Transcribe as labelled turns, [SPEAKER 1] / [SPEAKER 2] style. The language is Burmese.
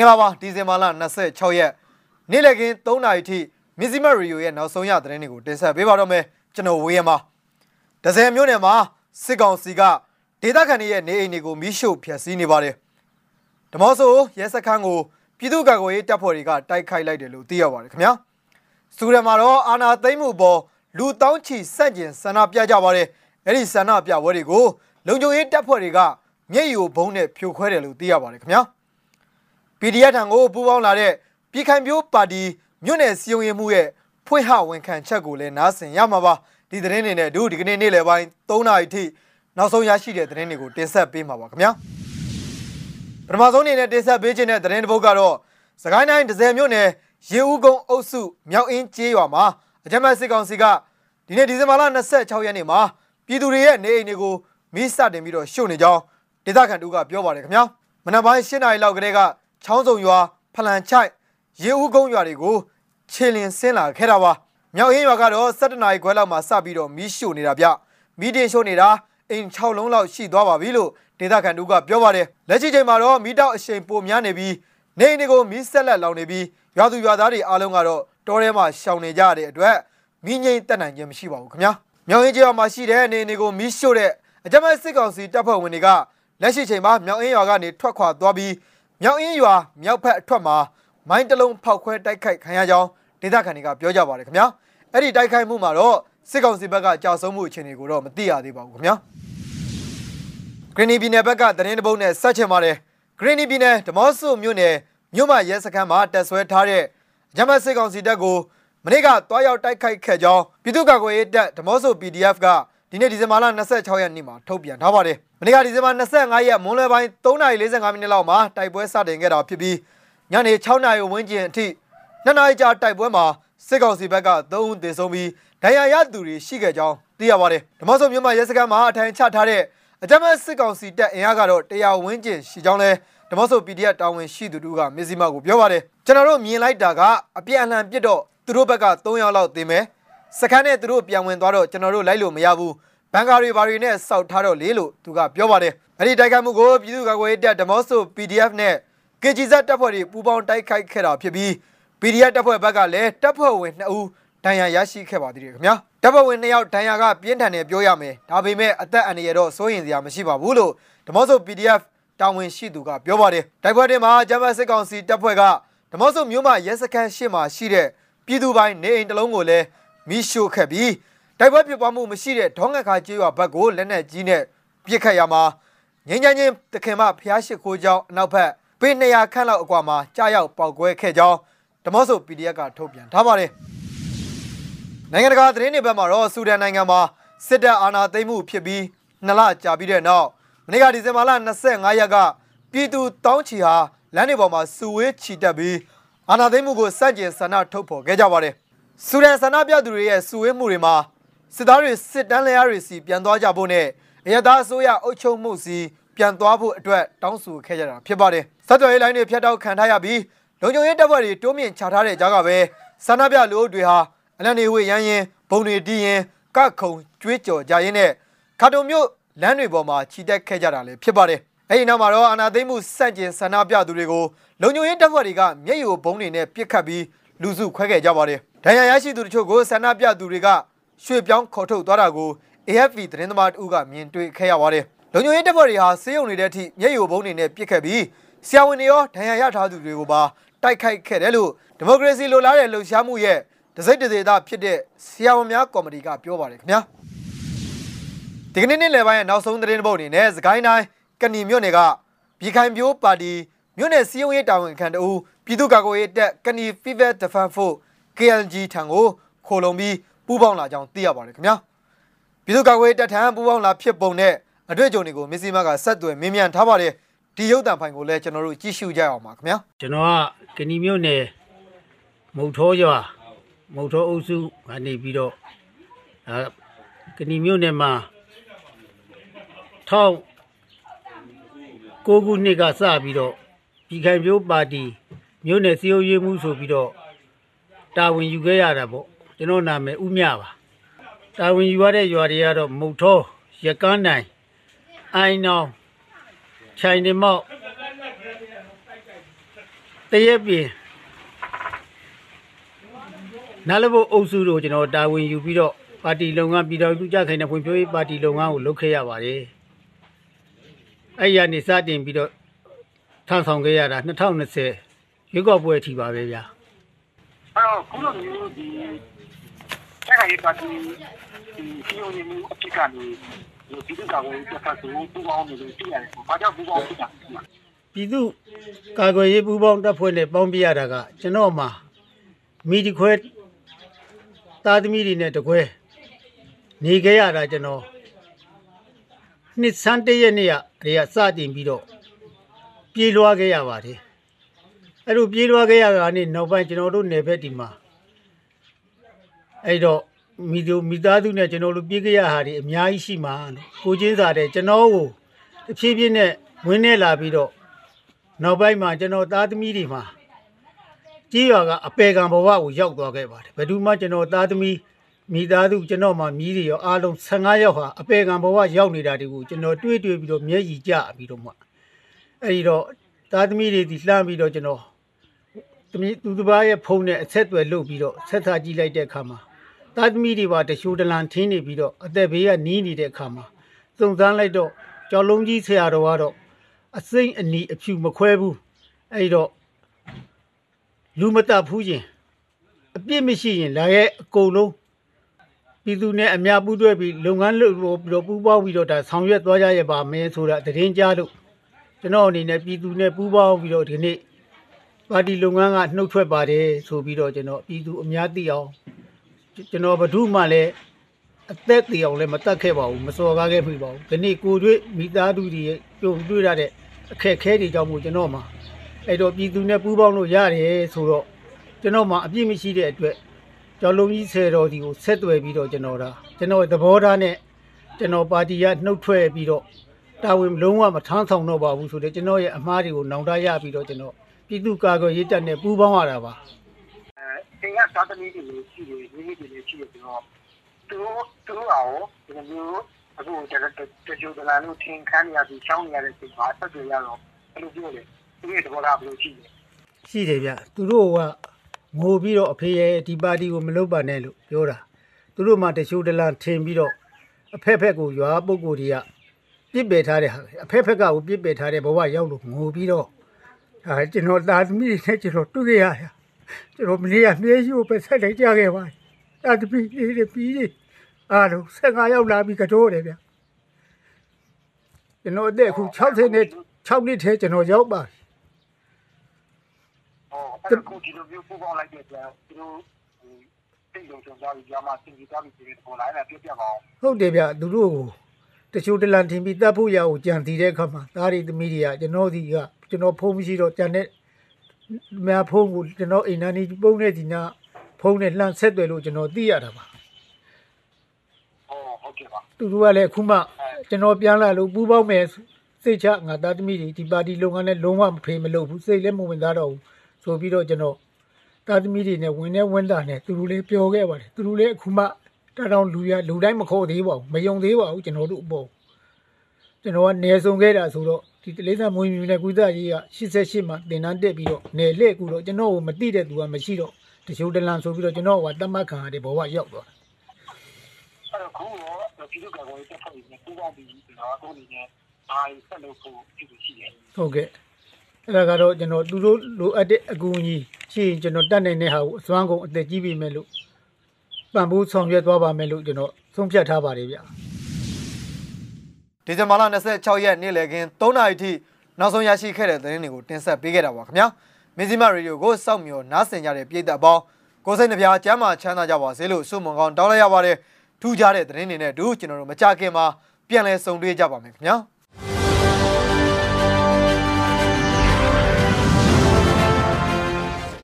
[SPEAKER 1] င်္ဂလာပါဒီဇင်ဘာလ26ရက်နေ့လည်ခင်း3နာရီထိမစ္စည်းမရီယိုရဲ့နောက်ဆုံးရသတင်းတွေကိုတင်ဆက်ပေးပါတော့မယ်ကျွန်တော်ဝေးရမှာဒဇယ်မျိုးနယ်မှာစစ်ကောင်စီကဒေသခံတွေရဲ့နေအိမ်တွေကိုမိရှို့ဖျက်ဆီးနေပါတယ်ဓမောဆိုရဲစခန်းကိုပြည်သူ့ကာကွယ်ရေးတပ်ဖွဲ့တွေကတိုက်ခိုက်လိုက်တယ်လို့သိရပါတယ်ခင်ဗျာစူရန်မှာတော့အာနာသိမ့်မှုပေါ်လူတောင်းချီစန့်ကျင်ဆန္ဒပြကြပါတယ်အဲ့ဒီဆန္ဒပြပွဲတွေကိုလုံခြုံရေးတပ်ဖွဲ့တွေကမျက်ရည်ကိုဘုံနဲ့ဖြိုခွဲတယ်လို့သိရပါတယ်ခင်ဗျာ PDF ထံကိုပူးပေါင်းလာတဲ့ပြည်ခိုင်ပြိုးပါတီမြို့နယ်စီယုံရင်မှုရဲ့ဖွင့်ဟဝန်ခံချက်ကိုလည်းနားဆင်ရမှာပါဒီသတင်းတွေနဲ့အတူဒီကနေ့နေ့လယ်ပိုင်း3နာရီထိနောက်ဆုံးရရှိတဲ့သတင်းတွေကိုတင်ဆက်ပေးမှာပါခင်ဗျာပထမဆုံးအနေနဲ့တင်ဆက်ပေးခြင်းတဲ့သတင်းတစ်ပုဒ်ကတော့စကိုင်းတိုင်းဒဇယ်မြို့နယ်ရေဦးကုန်းအုပ်စုမြောက်အင်းကျေးရွာမှာအကြမ်းဖက်စစ်ကောင်စီကဒီနေ့ဒီဇင်ဘာလ26ရက်နေ့မှာပြည်သူတွေရဲ့နေအိမ်တွေကိုမိစတင်ပြီးတော့ရှို့နေကြောင်းဒေသခံတို့ကပြောပါတယ်ခင်ဗျာမနက်ပိုင်း7နာရီလောက်ကတည်းက ချောင်းစုံရွာဖလန်ချိုက်ရေဦးကုန်းရွာတွေကိုခြေလင်ဆင်းလာခဲ့တာပါမြောက်အင်းရွာကတော့7နာရီခွဲလောက်မှာစပြီးတော့မီးရှို့နေတာဗျမီးတင်ရှို့နေတာအိမ်6လုံးလောက်ရှိသွားပါပြီလို့ဒေသခံတို့ကပြောပါတယ်လက်ရှိချိန်မှာတော့မီးတောက်အရှိန်ပိုများနေပြီးနေအိမ်တွေကိုမီးဆက်လက်လောင်နေပြီးရွာသူရွာသားတွေအားလုံးကတော့တောထဲမှာရှောင်နေကြတဲ့အတွက်မီးငိမ့်တက်နိုင်ခြင်းမရှိပါဘူးခင်ဗျာမြောက်အင်းကျေးရွာမှာရှိတဲ့နေအိမ်တွေကိုမီးရှို့တဲ့အကြမ်းဖက်စစ်ကောင်စီတပ်ဖွဲ့ဝင်တွေကလက်ရှိချိန်မှာမြောက်အင်းရွာကနေထွက်ခွာသွားပြီး မြောက်အင်းရွာမြောက်ဖက်အထွက်မှာမိုင်းတလုံးဖောက်ခွဲတိုက်ခိုက်ခံရကြောင်းဒေသခံတွေကပြောကြပါတယ်ခင်ဗျာအဲ့ဒီတိုက်ခိုက်မှုမှာတော့စစ်ကောင်စီဘက်ကကြာဆုံးမှုအခြေအနေကိုတော့မသိရသေးပါဘူးခင်ဗျာဂရင်းနီပြည်နယ်ဘက်ကသတင်းတပုတ်နဲ့ဆက်ချင်ပါတယ်ဂရင်းနီပြည်နယ်ဓမော့ဆုမြို့နယ်မြို့မရဲစခန်းမှာတက်ဆွဲထားတဲ့ဂျမတ်စစ်ကောင်စီတပ်ကိုမနေ့ကတွားရောက်တိုက်ခိုက်ခဲ့ကြောင်းပြည်သူ့ကာကွယ်ရေးတပ်ဓမော့ဆု PDF က ဒီနေ့ဒီဇင်ဘာလ26ရက်နေ့မှာထုတ်ပြန်ထားပါတယ်။မနေ့ကဒီဇင်ဘာ25ရက်မွန်းလွဲပိုင်း3:45မိနစ်လောက်မှာတိုက်ပွဲစတင်ခဲ့တာဖြစ်ပြီးညနေ6နာရီဝန်းကျင်အထိနှစ်နာရီကြာတိုက်ပွဲမှာစစ်ကောင်စီဘက်က3ဦးသေဆုံးပြီးဒဏ်ရာရသူတွေရှိခဲ့ကြောင်းသိရပါတယ်။ဓမ္မဆုံမြို့မှာရဲစခန်းမှာအထိုင်ချထားတဲ့အကြမ်းဖက်စစ်ကောင်စီတပ်အင်အားကတော့တရားဝန်းကျင်ရှိကြောင်းလဲဓမ္မဆုံ PDF တာဝန်ရှိသူတို့ကမြစည်းမကိုပြောပါတယ်။ကျွန်တော်တို့မြင်လိုက်တာကအပြည့်အလှန်ပြစ်တော့သူတို့ဘက်က3ယောက်လောက်သေမယ်။ စခန်းနဲ့သူတို့ပြန်ဝင်သွားတော့ကျွန်တော်တို့လိုက်လို့မရဘူးဘန်ကာတွေဘာတွေနဲ့စောက်ထားတော့လေလို့သူကပြောပါတယ်အဲ့ဒီတိုက်ခိုက်မှုကိုပြည်သူ့ကာကွယ်ရေးတပ်ဓမော့ဆို PDF နဲ့ KGZ တပ်ဖွဲ့တွေပူးပေါင်းတိုက်ခိုက်ခဲ့တာဖြစ်ပြီး PDF တပ်ဖွဲ့ဘက်ကလည်းတပ်ဖွဲ့ဝင်2ဦးဒဏ်ရာရရှိခဲ့ပါသေးတယ်ခင်ဗျာတပ်ဖွဲ့ဝင်2ယောက်ဒဏ်ရာကပြင်းထန်တယ်ပြောရမယ်ဒါပေမဲ့အသက်အန္တရာယ်တော့စိုးရင်စရာမရှိပါဘူးလို့ဓမော့ဆို PDF တာဝန်ရှိသူကပြောပါတယ်တိုက်ပွဲတွေမှာဂျမတ်စစ်ကောင်စီတပ်ဖွဲ့ကဓမော့ဆိုမြို့မှာရဲစခန်းရှေ့မှာရှိတဲ့ပြည်သူပိုင်းနေအိမ်တလုံးကိုလည်း မိရှို့ခဲ့ပြီးတိုက်ပွဲဖြစ်ပွားမှုမရှိတဲ့ဒေါငက်ခါကျေးရွာဘက်ကိုလက်နက်ကြီးနဲ့ပစ်ခတ်ရမှာငင်းချမ်းချင်းတခင်မဖျားရှိခိုးကြောင်းအနောက်ဘက်ပေ200ခန့်လောက်အကွာမှာကြားရောက်ပေါက်ကွဲခဲ့ကြောင်းဓမော့ဆို PDF ကထုတ်ပြန်ထားပါတယ်နိုင်ငံတကာသတင်းတွေဘက်မှာတော့ဆူဒန်နိုင်ငံမှာစစ်တပ်အာဏာသိမ်းမှုဖြစ်ပြီးနှစ်လကြာပြီးတဲ့နောက်မနေ့ကဒီဇင်ဘာလ25ရက်ကပြည်သူတောင်းချီဟာလမ်းတွေပေါ်မှာစုဝေးချီတက်ပြီးအာဏာသိမ်းမှုကိုစန့်ကျင်ဆန္ဒထုတ်ဖော်ခဲ့ကြပါတယ်။ ဆူဒန်ဆန္ဒပြသူတွေရဲ့စုဝေးမှုတွေမှာစစ်သားတွေစစ်တမ်းလျားတွေစီပြန်သွားကြဖို့နဲ့အရသာအစိုးရအုပ်ချုပ်မှုစီပြန်သွားဖို့အတွက်တောင်းဆိုခဲ့ကြတာဖြစ်ပါတယ်။ဆက်သွယ်ရေးလိုင်းတွေဖျက်တောက်ခံထားရပြီးလုံခြုံရေးတပ်ဖွဲ့တွေတိုးမြင့်ချထားတဲ့ကြားကပဲဆန္ဒပြလူအုပ်တွေဟာအလန်နေဝေရန်ရင်ဘုံတွေတီးရင်ကခုံကျွေးကြော်ကြရင်းနဲ့ခါတုံမြို့လမ်းတွေပေါ်မှာခြိတက်ခဲ့ကြတာလည်းဖြစ်ပါတယ်။အဲဒီနောက်မှာတော့အာနာသိမ့်မှုစန့်ကျင်ဆန္ဒပြသူတွေကိုလုံခြုံရေးတပ်ဖွဲ့တွေကမျက်ရည်ဘုံတွေနဲ့ပစ်ခတ်ပြီးလူစုခွဲခဲ့ကြပါတယ် ဒဏ်ရာရရှိသူတို့ချို့ကိုဆန္ဒပြသူတွေကရွှေ့ပြောင်းခေါ်ထုတ်သွားတာကို AFP သတင်းသမားတူကမြင်တွေ့ခဲ့ရပါတယ်။လုံခြုံရေးတပ်ဖွဲ့တွေဟာစေယုံနေတဲ့အထိမျက်ရည်ဘုံတွေနဲ့ပစ်ခတ်ပြီးဆရာဝန်တွေရောဒဏ်ရာရထားသူတွေကိုပါတိုက်ခိုက်ခဲ့တယ်လို့ဒီမိုကရေစီလိုလားတဲ့လှုပ်ရှားမှုရဲ့တစိမ့်တစေသားဖြစ်တဲ့ဆရာဝန်များကော်မတီကပြောပါတယ်ခင်ဗျာ။ဒီကနေ့နေ့လယ်ပိုင်းရဲ့နောက်ဆုံးသတင်းပုတ်အနေနဲ့စကိုင်းတိုင်းကဏီမြို့နယ်ကပြည်ခိုင်ပြိုးပါတီမြို့နယ်စီယုံရေးတာဝန်ခံတအူပြည်သူ့ကာကွယ်ရေးတပ်ကဏီ Fever Defense Force KLG ထံကိုခိုလုံပြီးပူးပေါင်းလာကြောင်းသိရပါတယ်ခင်ဗျာပြည်သူ့ကာကွယ်တပ်ထံပူးပေါင်းလာဖြစ်ပုံနဲ့အတွေ့အကြုံတွေကိုမစ္စည်းမကဆက်သွယ်မင်းမြန်ထားပါတယ်ဒီရုပ်တံဖိုင်ကိုလည်းကျွန်တော်တို့ကြည့်ရှုကြအောင်ပါခင်ဗျာ
[SPEAKER 2] ကျွန်တော်ကကဏီမြို့နယ်မုတ်ထောရွာမုတ်ထောအုပ်စုကနေပြီးတော့အဲကဏီမြို့နယ်မှာထောက်ကိုခုနှစ်ကစပြီးတော့ပြည်ခိုင်မျိုးပါတီမြို့နယ်စီယိုရေးမှုဆိုပြီးတော့ တာဝန်ယူခဲ့ရတာပေါ့ကျွန်တော်နာမည်ဥမြပါတာဝန်ယူရတဲ့ရွာတွေကတော့မုတ်ထောရကန်းနိုင်အိုင်နောင်ချိုင်နေမောက်တရက်ပြင်နားလဘုတ်အုပ်စုတို့ကျွန်တော်တာဝန်ယူပြီးတော့ပါတီလုပ်ငန်းပြည်တော်စုကြခိုင်တဲ့ဖွံ့ဖြိုးရေးပါတီလုပ်ငန်းကိုလုပ်ခဲ့ရပါတယ်အဲ့ရနေစတင်ပြီးတော့ထမ်းဆောင်ခဲ့ရတာ2020ရွေးကောက်ပွဲအထိပါပဲဗျာ
[SPEAKER 3] အဲ့ တော့ခုလိုမျိုးဒီဆက်ခါရေးပါတီဒီစီယိုနေမှုအဖြစ်ကနေဒီပြည်သူ့ကောင်ရေးတက်ဖတ်ဆိုပူပေါင်းနေလို့သိရတယ်။ဘာကြောင့်ပူပေါင်းဖြစ်တာလဲ
[SPEAKER 2] ပြည်သူကာကွယ်ရေးပူးပေါင်းတပ်ဖွဲ့နဲ့ပေါင်းပြရတာကကျွန်တော်မှာမိဒီခွဲသားသမီးတွေနဲ့တကွဲနေခဲ့ရတာကျွန်တော်နှစ်ဆန်းတရက်နေ့ကတည်းကစတင်ပြီးတော့ပြေးလွှားခဲ့ရပါတယ် အဲ့လိုပြေးလွှားခဲ့ရတာနေ့နောက်ပိုင်းကျွန်တော်တို့နယ်ဘက်ဒီမှာအဲ့တော့မိတို့မိသားစုနဲ့ကျွန်တော်တို့ပြေးခဲ့ရတာတွေအများကြီးရှိမှာလို့ကိုချင်းစာတဲ့ကျွန်တော်ကိုတစ်ဖြည်းဖြည်းနဲ့ဝင်နေလာပြီးတော့နောက်ပိုင်းမှာကျွန်တော်သားသမီးတွေမှာကြီးရွာကအပေကံဘဝကိုရောက်သွားခဲ့ပါတယ်ဘယ်သူမှကျွန်တော်သားသမီးမိသားစုကျွန်တော်မှမြည်တွေရောအားလုံး15ယောက်ဟာအပေကံဘဝရောက်နေတာတွေကိုကျွန်တော်တွေးတွေးပြီးတော့မျက်ရည်ကျပြီးတော့မှအဲဒီတော့သားသမီးတွေဒီလှမ်းပြီးတော့ကျွန်တော် သမီးသူတစ်ပါးရဲ့ဖုန်းနဲ့အဆက်အသွယ်လုပ်ပြီးတော့ဆက်ထားကြည့်လိုက်တဲ့အခါမှာသားသမီးတွေပါတရှိုးတလန်ထင်းနေပြီးတော့အသက်ဘေးကနီးနေတဲ့အခါမှာစုံစမ်းလိုက်တော့ကြော်လုံးကြီးဆရာတော်ကတော့အစိမ့်အနီအဖြူမခွဲဘူးအဲ့တော့လူမတတ်ဘူးရင်အပြစ်မရှိရင်လာရဲ့အကုန်လုံးပြည်သူနဲ့အများပူးတွဲပြီးလုပ်ငန်းလုပ်လို့ပြီးတော့ပူးပေါင်းပြီးတော့ဒါဆောင်ရွက်သွားကြရပါမယ်ဆိုတာသတင်းကြားလို့ကျွန်တော်အနေနဲ့ပြည်သူနဲ့ပူးပေါင်းပြီးတော့ဒီနေ့ ပါတီလုပ်ငန်းကနှုတ်ထွက်ပါတယ်ဆိုပြီးတော့ကျွန်တော်ပြည်သူအများသိအောင်ကျွန်တော်ဘဒုမှလည်းအသက်တည်အောင်လည်းမတတ်ခဲ့ပါဘူးမစော်ကားခဲ့ပြီပါဘူးဒီနေ့ကိုတွေ့မိသားစုတွေကြုံတွေ့ရတဲ့အခက်အခဲတွေကြောင့်မို့ကျွန်တော်မှာအဲ့တော့ပြည်သူနဲ့ပူးပေါင်းလို့ရတယ်ဆိုတော့ကျွန်တော်မှာအပြစ်မရှိတဲ့အတွက်ကျော်လုံးကြီးဆယ်တော်ဒီကိုဆက်သွယ်ပြီးတော့ကျွန်တော်ဒါကျွန်တော်သဘောထားနဲ့ကျွန်တော်ပါတီကနှုတ်ထွက်ပြီးတော့တာဝန်လုံးဝမထမ်းဆောင်တော့ပါဘူးဆိုတော့ကျွန်တော်ရဲ့အမှားတွေကိုနောင်တရပြီးတော့ကျွန်တော် ပြည်သူကာကွယ်ရေးတပ်နဲ့ပူးပေါင်းရတာပါ။
[SPEAKER 3] အဲတင်ကသာသမီတွေလည်းရှိတယ်၊ရင်းနှီးတွေလည်းရှိတယ်ဆိုတော့သူတို့သူတို့အောင်ဒီလိုမျိုးအခုကျွန်တော်တကြိုတလာလို့ထင်ခန်းနေရပြီးချောင်းနေရတဲ့ချိန်မှာဆက်ကြရတော့အဲ့လိုပြောတယ်။သူရဲ့သဘောထားဘယ်လိုရှိလဲ
[SPEAKER 2] ရှိတယ်ဗျသူတို့ကငိုပြီးတော့အဖေရဲ့ဒီပါတီကိုမလုပ်ပါနဲ့လို့ပြောတာသူတို့မှတချို့တလန်ထင်ပြီးတော့အဖက်ဖက်ကိုရွာပုဂ္ဂိုလ်တွေကပြစ်ပယ်ထားတဲ့ဟာပဲအဖက်ဖက်ကကိုပြစ်ပယ်ထားတဲ့ဘဝရောက်လို့ငိုပြီးတော့ ဒါကျွန်တော်သားသမီးတွေနဲ့ကျွန်တော်တွေ့ခဲ့ရတယ်ကျွန်တော်မနေ့ကမြဲရှိကိုပဲဆက်လိုက်ကြခဲ့ပါတယ်သားသမီးလေးတွေပြီးတယ်အားလုံး15ရောက်လာပြီးကတော့တယ်ဗျကျွန်တော်အသက်အခု60နဲ့6နှစ်ထဲကျွန်တော်ရောက်ပါ။
[SPEAKER 3] ဟောအဲ့ဒါကိုဒီလိုမျိုးပူပေါင်းလိုက်တဲ့အတွက်သူတို့တိတ်လုံးချုံသွားပြီးကြာမှသင်ကြသွားပြီးဒီပေါ်လာတာပြပြပါအောင်
[SPEAKER 2] ဟုတ်တယ်ဗျသူတို့ကို တချို့တလန်ထင်ပြီးတတ်ဖို့ရအောင်ကြံတည်တဲ့အခါမှာသားရီသမီးတွေကကျွန်တော်ဒီကကျွန်တော်ဖုန်းမရှိတော့ကြံတဲ့မြဖုန်းကိုကျွန်တော်အိမ်နာနေပုံနဲ့ဒီနာဖုန်းနဲ့လှမ်းဆက်သွယ်လို့ကျွန်တော်သိရတာပါ။
[SPEAKER 3] ဟောဟုတ်ကဲ့ပါ
[SPEAKER 2] သူတို့ကလည်းအခုမှကျွန်တော်ပြန်လာလို့ပူပေါင်းမယ်စိတ်ချငါသားသမီးတွေဒီပါတီလုပ်ငန်းနဲ့လုံးဝမဖေးမလုပ်ဘူးစိတ်လည်းမဝင်သားတော့ဘူးဆိုပြီးတော့ကျွန်တော်သားသမီးတွေနဲ့ဝင်နေဝင်တာနဲ့သူတို့လည်းပျော်ခဲ့ပါတယ်သူတို့လည်းအခုမှ တတောင်လူရလူတိုင်းမခေါ်သေးပါဘူးမယုံသေးပါဘူးကျွန်တော်တို့အပေါ်ကျွန်တော်ကနေဆုံခဲ့တာဆိုတော့ဒီတလေးစားမွေးမြူနဲ့ကုသရေးက88မှာတင်တန်းတက်ပြီးတော့နေလက်ကူတော့ကျွန်တော်ကိုမတိတဲ့သူကမရှိတော့တချို့တလန်ဆိုပြီးတော့ကျွန်တော်ကတတ်မှတ်ခံရတဲ့ဘဝရောက်သွား။
[SPEAKER 3] အဲ့တော့ခုရောပြည်သူ့ကောင်ရေးတက်ဖွဲ့နေပူပေါင်းပြီးဒီတော့အခုနေနဲ့ဘာဆက်လုပ်ဖို့ဖြစ်လို့ရှိတယ်
[SPEAKER 2] ဟုတ်ကဲ့အဲ့ဒါကတော့ကျွန်တော်သူတို့လိုအပ်တဲ့အကူအညီရှိရင်ကျွန်တော်တတ်နိုင်တဲ့ဟာကိုအစွမ်းကုန်အသက်ကြီးပြီမဲ့လို့ ပံ့ပိုးဆောင်ရွက်သွားပါမယ်လို့ကျွန်တော်ဆုံးဖြတ်ထားပါတယ်ဗျ
[SPEAKER 1] ဒီဇင်ဘာလ26ရက်နေ့လည်ခင်း3နာရီထိနောက်ဆုံးရရှိခဲ့တဲ့သတင်းတွေကိုတင်ဆက်ပေးခဲ့တာပါခင်ဗျာမင်းစီမရေဒီယိုကိုစောင့်မျှော်နားဆင်ကြတဲ့ပြည်သက်ပေါင်းကိုယ်စိတ်နှပြကျမ်းမာချမ်းသာကြပါစေလို့ဆုမွန်ကောင်းတောင်းလိုက်ရပါတယ်ထူးခြားတဲ့သတင်းတွေနဲ့အတူကျွန်တော်တို့မကြခင်မှာပြန်လည်ဆုံတွေ့ကြပါမယ်ခင်ဗျာ